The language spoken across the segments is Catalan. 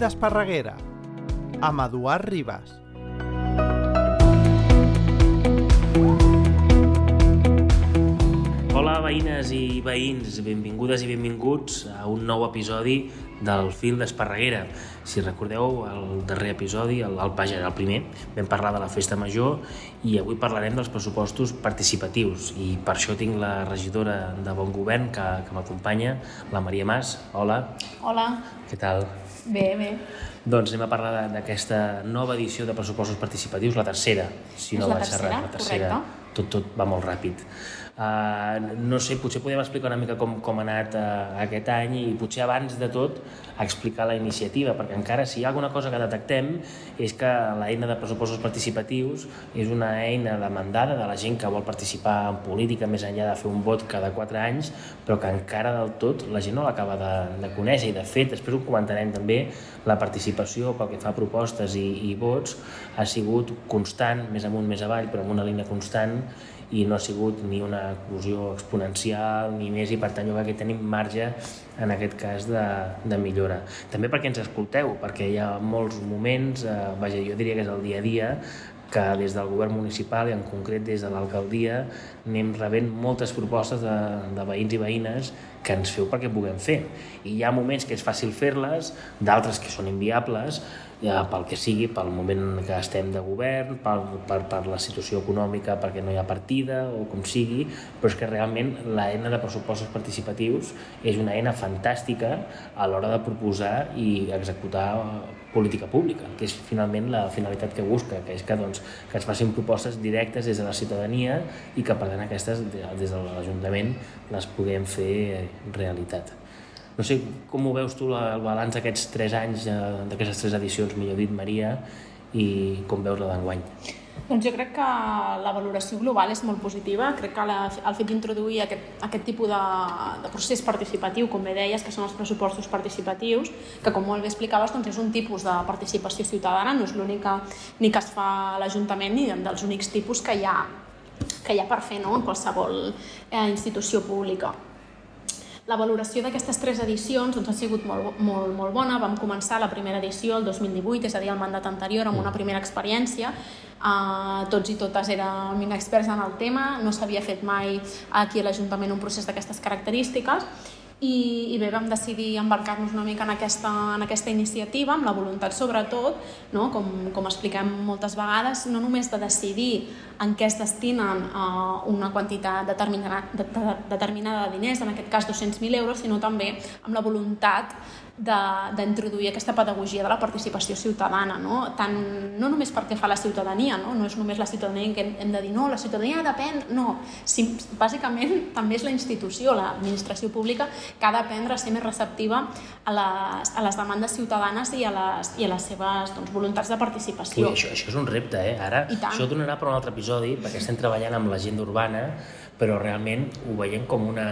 d'Esparreguera, amb Eduard Ribas. Veïnes i veïns, benvingudes i benvinguts a un nou episodi del fil d'Esparreguera. Si recordeu el darrer episodi, el, el, vaja, el primer, vam parlar de la festa major i avui parlarem dels pressupostos participatius i per això tinc la regidora de Bon Govern que, que m'acompanya, la Maria Mas. Hola, Hola, què tal? bé, bé. Doncs anem a parlar d'aquesta nova edició de pressupostos participatius, la tercera, si no la vaig errat, la tercera. correcte. Tot, tot va molt ràpid. Uh, no sé, potser podem explicar una mica com, com ha anat uh, aquest any i potser abans de tot explicar la iniciativa, perquè encara si hi ha alguna cosa que detectem és que l'eina de pressupostos participatius és una eina demandada de la gent que vol participar en política més enllà de fer un vot cada 4 anys, però que encara del tot la gent no l'acaba de, de conèixer. I de fet, després ho comentarem també, la participació pel que fa a propostes i, i vots ha sigut constant, més amunt, més avall, però amb una línia constant i no ha sigut ni una eclosió exponencial ni més i per tant jo crec que tenim marge en aquest cas de, de millora. També perquè ens escolteu, perquè hi ha molts moments, eh, vaja, jo diria que és el dia a dia, que des del govern municipal i en concret des de l'alcaldia anem rebent moltes propostes de, de veïns i veïnes que ens feu perquè puguem fer. I hi ha moments que és fàcil fer-les, d'altres que són inviables, ja pel que sigui, pel moment que estem de govern, per, per, per la situació econòmica, perquè no hi ha partida o com sigui, però és que realment l'eina de pressupostos participatius és una eina fantàstica a l'hora de proposar i executar política pública, que és finalment la finalitat que busca, que és que, doncs, que es facin propostes directes des de la ciutadania i que per tant aquestes des de l'Ajuntament les puguem fer realitat. No sé com ho veus tu la- el balanç d'aquests tres anys, eh, d'aquestes tres edicions, millor dit, Maria, i com veus la d'enguany? Doncs jo crec que la valoració global és molt positiva. Crec que la, el fet d'introduir aquest, aquest tipus de, de procés participatiu, com bé deies, que són els pressupostos participatius, que com molt bé explicaves doncs és un tipus de participació ciutadana, no és l'única ni que es fa a l'Ajuntament ni dels únics tipus que hi ha, que hi ha per fer no? en qualsevol eh, institució pública. La valoració d'aquestes tres edicions doncs, ha sigut molt, molt, molt bona. Vam començar la primera edició el 2018, és a dir, el mandat anterior, amb una primera experiència. Uh, tots i totes érem inexperts en el tema, no s'havia fet mai aquí a l'Ajuntament un procés d'aquestes característiques i, i bé, vam decidir embarcar-nos una mica en aquesta, en aquesta iniciativa amb la voluntat sobretot, no? com, com expliquem moltes vegades, no només de decidir en què es destinen uh, una quantitat determinada, de, de, determinada de diners, en aquest cas 200.000 euros, sinó també amb la voluntat d'introduir aquesta pedagogia de la participació ciutadana, no? Tant, no només perquè fa la ciutadania, no? no és només la ciutadania que hem, hem de dir no, la ciutadania depèn, no, si, bàsicament també és la institució, l'administració pública que ha d'aprendre a ser més receptiva a les, a les demandes ciutadanes i a les, i a les seves doncs, voluntats de Ui, participació. això, això és un repte, eh? Ara, això donarà per un altre episodi, perquè estem treballant amb l'agenda urbana, però realment ho veiem com una,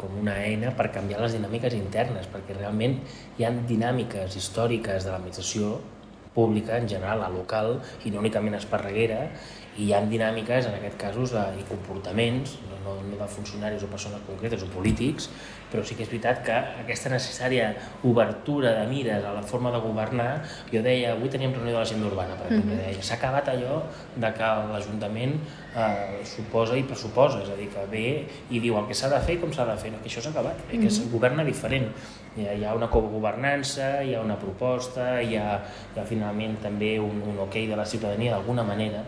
com una eina per canviar les dinàmiques internes, perquè realment hi ha dinàmiques històriques de l'administració pública en general, la local, i no únicament a Esparreguera, i hi ha dinàmiques, en aquest casos, eh, i comportaments, no, no, no de funcionaris o persones concretes o polítics, però sí que és veritat que aquesta necessària obertura de mires a la forma de governar, jo deia, avui teníem reunió de l'agenda urbana, per exemple, deia, s'ha acabat allò de que l'Ajuntament eh, suposa i pressuposa, és a dir, que ve i diu el que s'ha de fer i com s'ha de fer, no, que això s'ha acabat, eh, que es governa diferent. Hi ha, hi ha una cogovernança, hi ha una proposta, hi ha, hi ha finalment també un, un ok de la ciutadania d'alguna manera,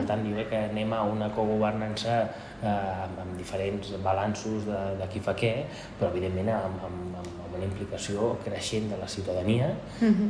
per tant, jo crec que anem a una cogovernança eh, amb, amb diferents balanços de, de qui fa què, però evidentment amb, amb, amb una implicació creixent de la ciutadania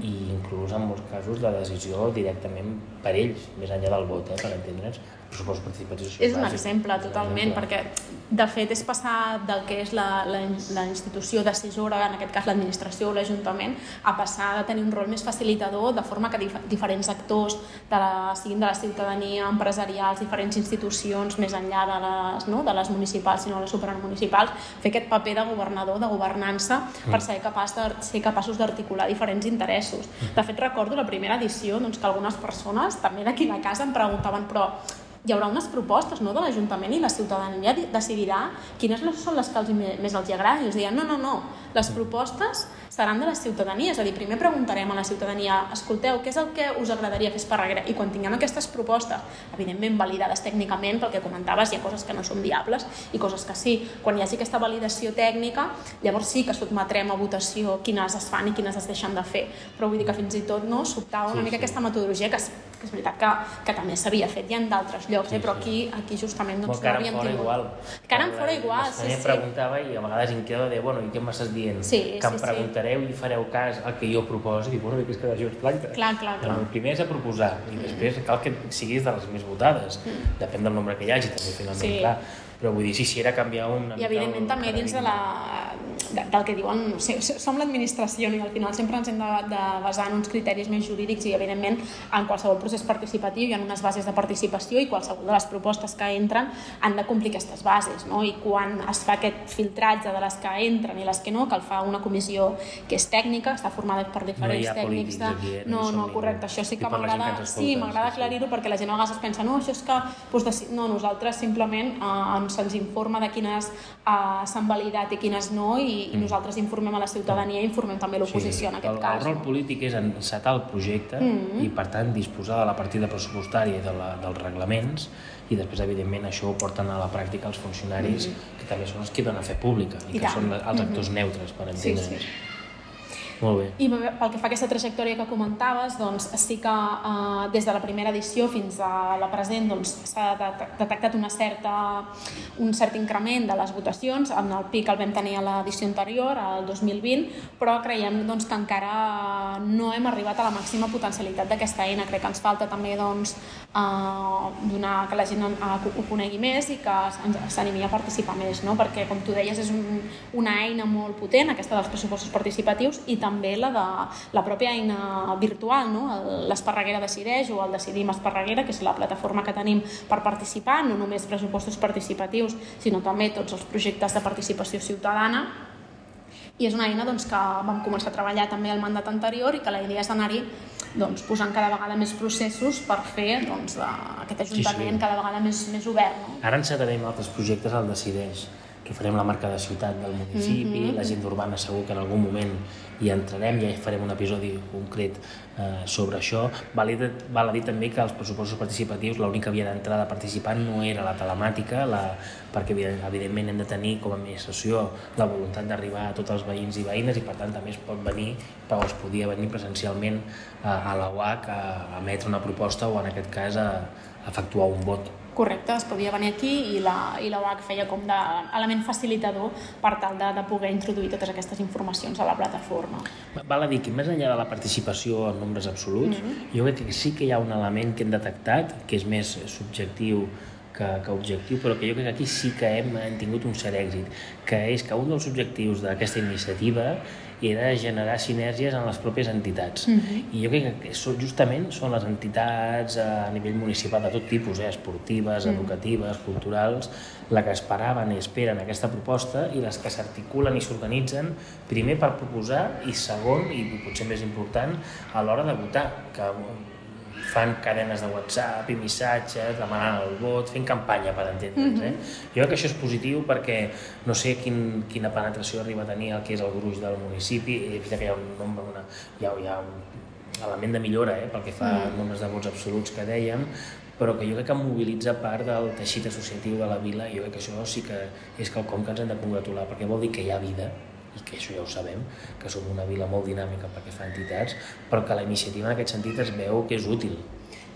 i inclús en molts casos de decisió directament per ells, més enllà del vot, eh, per entendre'ns, pressupost participatius. És un exemple, un totalment, exemple. perquè de fet és passar del que és la, la, la institució decisora, en aquest cas l'administració o l'Ajuntament, a passar a tenir un rol més facilitador, de forma que dif diferents actors, de la, siguin de la ciutadania, empresarials, diferents institucions, més enllà de les, no, de les municipals, sinó les supramunicipals, fer aquest paper de governador, de governança, per ser, capaç de, ser capaços d'articular diferents interessos. De fet, recordo la primera edició doncs, que algunes persones, també d'aquí a la casa, em preguntaven però hi haurà unes propostes no, de l'Ajuntament i la ciutadania di- decidirà quines són les que els, més els hi agrada. I els deien, no, no, no, les propostes seran de la ciutadania, és a dir, primer preguntarem a la ciutadania, escolteu, què és el que us agradaria fer Esparreguera? I quan tinguem aquestes propostes, evidentment validades tècnicament, pel que comentaves, hi ha coses que no són viables i coses que sí. Quan hi hagi aquesta validació tècnica, llavors sí que sotmetrem a votació quines es fan i quines es deixen de fer. Però vull dir que fins i tot no sobtava una Sí, mica sí. aquesta metodologia que, que és veritat que, que també s'havia fet ja en d'altres llocs, Sí, eh? però aquí, aquí justament doncs, Bueno, cara no en havíem fora tingut. igual. Cara en fora igual, sí, sí. preguntava i a vegades em quedo de, bueno, i què m'estàs dient? Sí, que em sí, sí. preguntareu i fareu cas al que jo proposo i bueno, que és que això és blanca. Clar, clar, clar. El primer és a proposar i després cal que siguis de les més votades. Depèn del nombre que hi hagi, també, finalment, Mm. Sí. clar. Però vull dir, si, si era canviar una I evidentment també dins de la, de, del que diuen, o sigui, som l'administració i al final sempre ens hem de, de basar en uns criteris més jurídics i evidentment en qualsevol procés participatiu hi ha unes bases de participació i qualsevol de les propostes que entren han de complir aquestes bases no? i quan es fa aquest filtratge de les que entren i les que no, que el fa una comissió que és tècnica, està formada per diferents ha tècnics aquí, eh? No no, no, correcte, això sí que m'agrada sí, m'agrada sí. aclarir-ho perquè la gent a vegades es pensa no, això és que doncs, deci- no, nosaltres simplement eh, se'ns informa de quines eh, s'han validat i quines no i, i nosaltres informem a la ciutadania i informem també l'oposició en aquest el, cas. El rol no? polític és encetar el projecte Mm. i, per tant, disposar de la partida pressupostària i de la, dels reglaments i després, evidentment, això ho porten a la pràctica els funcionaris, que també són els que donen a fer pública i, Mm. I que tant. són els actors neutres, per Sí, entendre'ns. sí. Molt bé. I pel que fa a aquesta trajectòria que comentaves, doncs, sí que eh, des de la primera edició fins a la present doncs, s'ha det- detectat una certa, un cert increment de les votacions. En el pic el vam tenir a l'edició anterior, al 2020, però creiem doncs, que encara no hem arribat a la màxima potencialitat d'aquesta eina. Crec que ens falta també doncs, eh, donar que la gent en- eh, ho conegui més i que s'animi a participar més, no? perquè, com tu deies, és un, una eina molt potent, aquesta dels pressupostos participatius, i també la de la pròpia eina virtual, no? El- l'Esparreguera decideix o el Decidim Esparreguera, que és la plataforma que tenim per participar, no només pressupostos participatius, sinó també tots els projectes de participació ciutadana, i és una eina doncs, que vam començar a treballar també al mandat anterior i que la idea és anar-hi doncs, posant cada vegada més processos per fer doncs, aquest ajuntament sí. cada vegada més, més obert. No? Ara encetarem altres projectes al Decideix, que farem la marca de ciutat del municipi, Mhm. l'agenda urbana segur que en algun moment hi entrarem, ja farem un episodi concret eh, sobre això. Val a, dir, val a dir també que els pressupostos participatius l'única via d'entrada a participar no era la telemàtica, la, perquè evident- evidentment hem de tenir com a administració la voluntat d'arribar a tots els veïns i veïnes i per tant també es pot venir, però es podia venir presencialment eh, a la UAC a, a emetre una proposta o en aquest cas a, a efectuar un vot. Correcte, es podia venir aquí i la, i la UAC feia com d'element facilitador per tal de, de poder introduir totes aquestes informacions a la plataforma. Val a dir que més enllà de la participació en nombres absoluts, mm -hmm. jo crec que sí que hi ha un element que hem detectat, que és més subjectiu que, que objectiu, però que jo crec que aquí sí que hem, hem tingut un cert èxit, que és que un dels objectius d'aquesta iniciativa era generar sinergies en les pròpies entitats. Mm -hmm. I jo crec que són, justament són les entitats a nivell municipal de tot tipus, eh, esportives, mm. educatives, culturals, la que esperaven i esperen aquesta proposta i les que s'articulen i s'organitzen primer per proposar i segon, i potser més important, a l'hora de votar, que fan cadenes de WhatsApp i missatges demanant el vot, fent campanya per entendre'ns. Eh? Jo crec que això és positiu perquè no sé quin, quina penetració arriba a tenir el que és el gruix del municipi, i és veritat que hi ha un nombre, una, hi ha, hi ha un element de millora eh, pel que fa a nombres de vots absoluts que dèiem, però que jo crec que mobilitza part del teixit associatiu de la vila i jo crec que això sí que és quelcom que ens hem de congratular perquè vol dir que hi ha vida i que això ja ho sabem, que som una vila molt dinàmica perquè fa entitats, però que la iniciativa en aquest sentit es veu que és útil.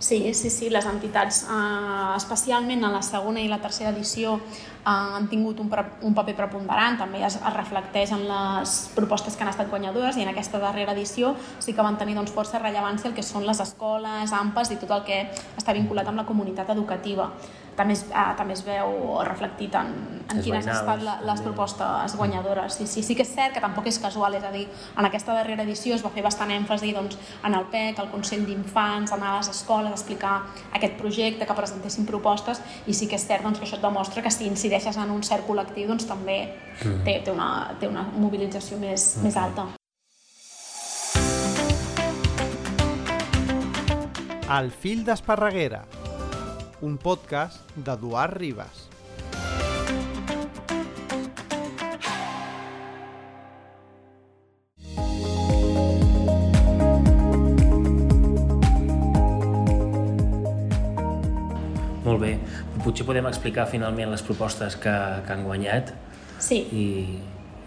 Sí, sí, sí, les entitats, eh, especialment a la segona i la tercera edició, eh, han tingut un, un paper preponderant, també es, es reflecteix en les propostes que han estat guanyadores i en aquesta darrera edició sí que van tenir doncs, força rellevància el que són les escoles, AMPAs i tot el que està vinculat amb la comunitat educativa. També es, eh, també es veu reflectit en, en Els quines han estat la, les també. propostes guanyadores. Sí, sí, sí que és cert que tampoc és casual, és a dir, en aquesta darrera edició es va fer bastant èmfasi doncs, en el PEC, el Consell d'Infants, anar a les escoles, explicar aquest projecte, que presentessin propostes, i sí que és cert doncs, que això et demostra que si incideixes en un cert col·lectiu doncs, també té, té, una, té una mobilització més, més alta. El fil d'Esparreguera, un podcast d'Eduard Ribas. Molt bé. Potser podem explicar finalment les propostes que, que han guanyat. Sí. I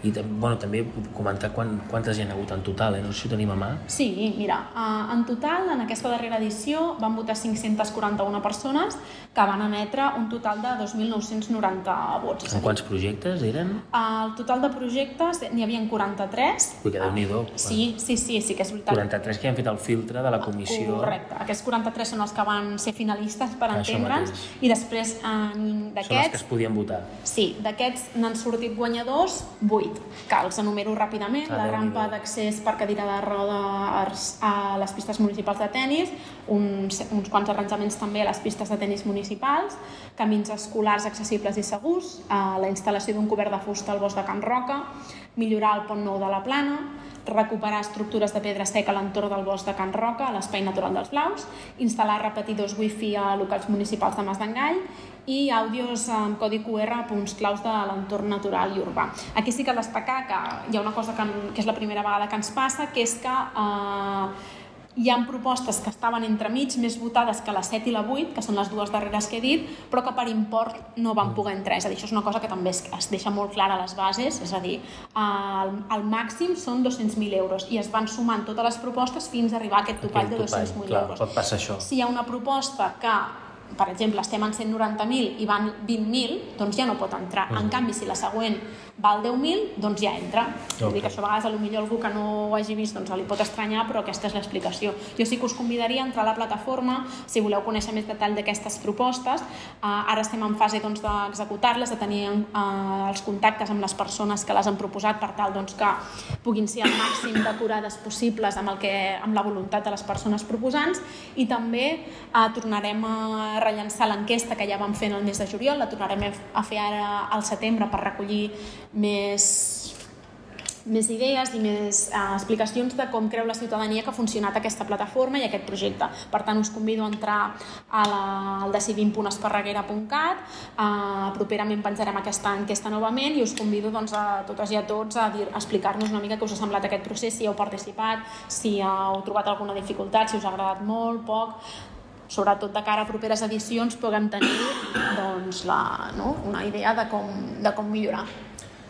i bueno, també comentar quan, quantes hi ha hagut en total, eh? no sé si ho tenim a mà. Sí, mira, eh, en total, en aquesta darrera edició van votar 541 persones que van emetre un total de 2.990 vots. En quants projectes eren? El total de projectes n'hi havia 43. Ui, que Déu-n'hi-do. Sí, sí, sí, sí que és veritat. 43 que han fet el filtre de la comissió. Correcte. Aquests 43 són els que van ser finalistes per entendre'ns i després eh, Són els que es d'aquests podien votar. Sí, d'aquests n'han sortit guanyadors 8, que els enumero ràpidament. Ah, la Déu-n'hi-do. rampa d'accés per cadira de rodes a les pistes municipals de tennis, uns, uns quants arranjaments també a les pistes de tennis municipals, camins escolars accessibles i segurs, eh, la instal·lació d'un cobert de fusta al bosc de Can Roca, millorar el pont nou de la Plana, recuperar estructures de pedra seca a l'entorn del bosc de Can Roca, a l'espai natural dels Blaus, instal·lar repetidors wifi a locals municipals de Mas d'Engall i àudios amb codi QR a punts claus de l'entorn natural i urbà. Aquí sí que destacar que hi ha una cosa que, que és la primera vegada que ens passa, que és que eh, hi ha propostes que estaven entremig més votades que la 7 i la 8, que són les dues darreres que he dit, però que per import no van poder entrar. És a dir, això és una cosa que també es, es deixa molt clara a les bases, és a dir, el, el màxim són 200.000 euros i es van sumant totes les propostes fins a arribar a aquest topall Aquell de topall, 200.000 clar, euros. pot passar això. Si hi ha una proposta que per exemple, estem en 190.000 i van 20.000, doncs ja no pot entrar. En canvi, si la següent val 10.000, doncs ja entra. Vull dir que això a vegades, potser algú que no ho hagi vist doncs li pot estranyar, però aquesta és l'explicació. Jo sí que us convidaria a entrar a la plataforma si voleu conèixer més detall d'aquestes propostes. Uh, ara estem en fase doncs, d'executar-les, de tenir uh, els contactes amb les persones que les han proposat per tal doncs, que puguin ser el màxim decorades possibles amb, el que, amb la voluntat de les persones proposants i també uh, tornarem a rellençar l'enquesta que ja vam fer en el mes de juliol, la tornarem a fer ara al setembre per recollir més més idees i més eh, explicacions de com creu la ciutadania que ha funcionat aquesta plataforma i aquest projecte. Per tant, us convido a entrar a la, al decidim.esparreguera.cat eh, properament penjarem aquesta enquesta novament i us convido doncs, a totes i a tots a, dir- a explicar-nos una mica què us ha semblat aquest procés, si heu participat, si heu trobat alguna dificultat, si us ha agradat molt, poc, sobretot de cara a properes edicions puguem tenir doncs, la, no? una idea de com, de com millorar.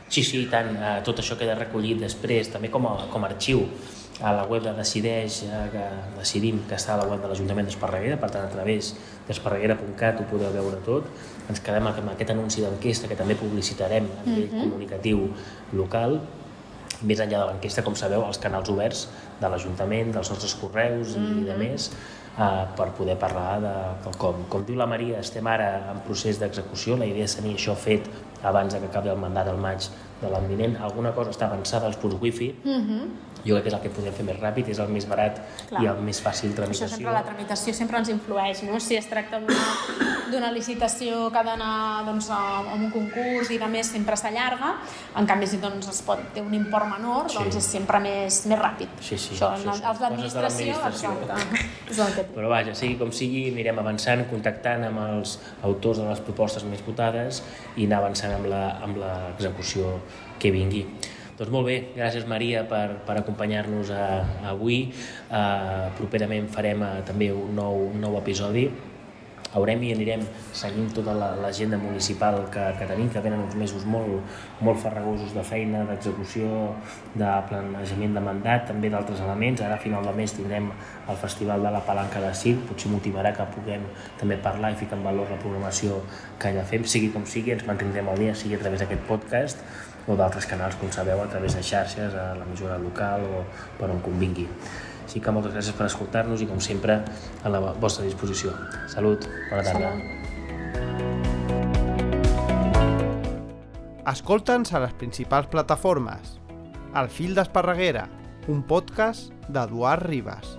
Sí, sí, i tant. Eh, tot això queda recollit després, també com a, com a arxiu a la web de Decideix, eh, que decidim que està a la web de l'Ajuntament d'Esparreguera, per tant, a través d'esparreguera.cat ho podeu veure tot. Ens quedem amb aquest anunci d'enquesta que també publicitarem a nivell comunicatiu local. Més enllà de l'enquesta, com sabeu, els canals oberts de l'Ajuntament, dels nostres correus i de més, eh, per poder parlar de com, com diu la Maria, estem ara en procés d'execució, la idea és tenir això fet abans que acabi el mandat al maig de l'any vinent. Alguna cosa està avançada als punts wifi, jo crec que és el que podem fer més ràpid, és el més barat Clar. i el més fàcil Això tramitació. sempre, la tramitació sempre ens influeix, no? Si es tracta d'una licitació que ha d'anar doncs, a, a un concurs i de més sempre s'allarga, en canvi si doncs, es pot té un import menor, Sí. doncs és sempre més, més ràpid. Sí, sí, Això, això els són coses de d'administració, exacte, és el que té. Però vaja, sigui com sigui, anirem avançant, contactant amb els autors de les propostes més votades i anar avançant amb l'execució que vingui. Doncs molt bé, gràcies Maria per, per acompanyar-nos a- avui. Uh, properament farem uh, també un nou, un nou episodi haurem i anirem seguint tota la- l'agenda municipal que, que tenim, que tenen uns mesos molt, molt farragosos de feina, d'execució, de planejament de mandat, també d'altres elements. Ara a final de mes tindrem el Festival de la Palanca de Circ, potser motivarà que puguem també parlar i ficar en valor la programació que allà fem, sigui com sigui, ens mantindrem al dia, sigui a través d'aquest podcast o d'altres canals, com sabeu, a través de xarxes, a la mesura local o per on convingui. Així que moltes gràcies per escoltar-nos i, com sempre, a la vostra disposició. Salut, bona tarda. Salut. Escolta'ns a les principals plataformes. El fil d'Esparreguera, un podcast d'Eduard Ribas.